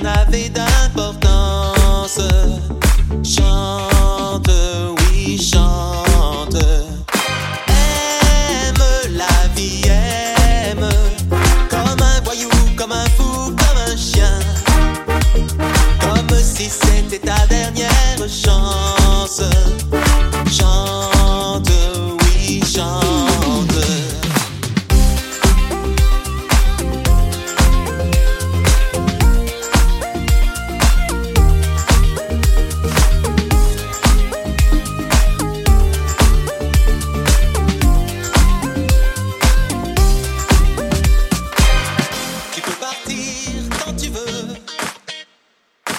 na vida.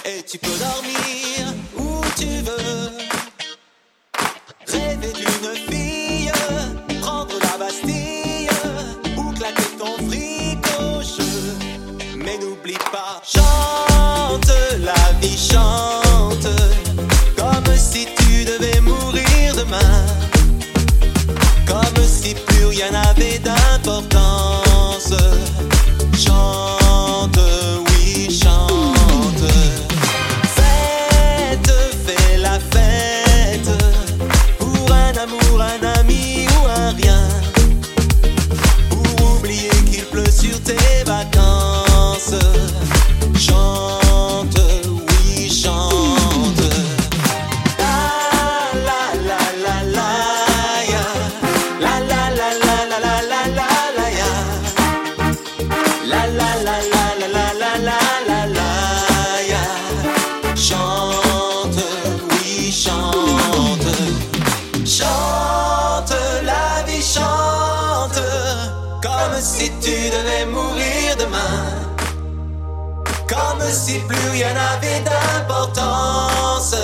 Et tu peux dormir où tu veux. Rêver d'une fille, prendre la Bastille ou claquer ton fric au jeu. Mais n'oublie pas, chante la vie, chante comme si tu devais mourir demain. Comme si plus rien n'avait d'importance. sur tes vacances. Chante, oui, chante. ta la la, la la la la la la la la. La la la la la la la la la la. Chante, oui, chante. Si tu devais mourir demain. Comme si plus rien n'avait d'importance.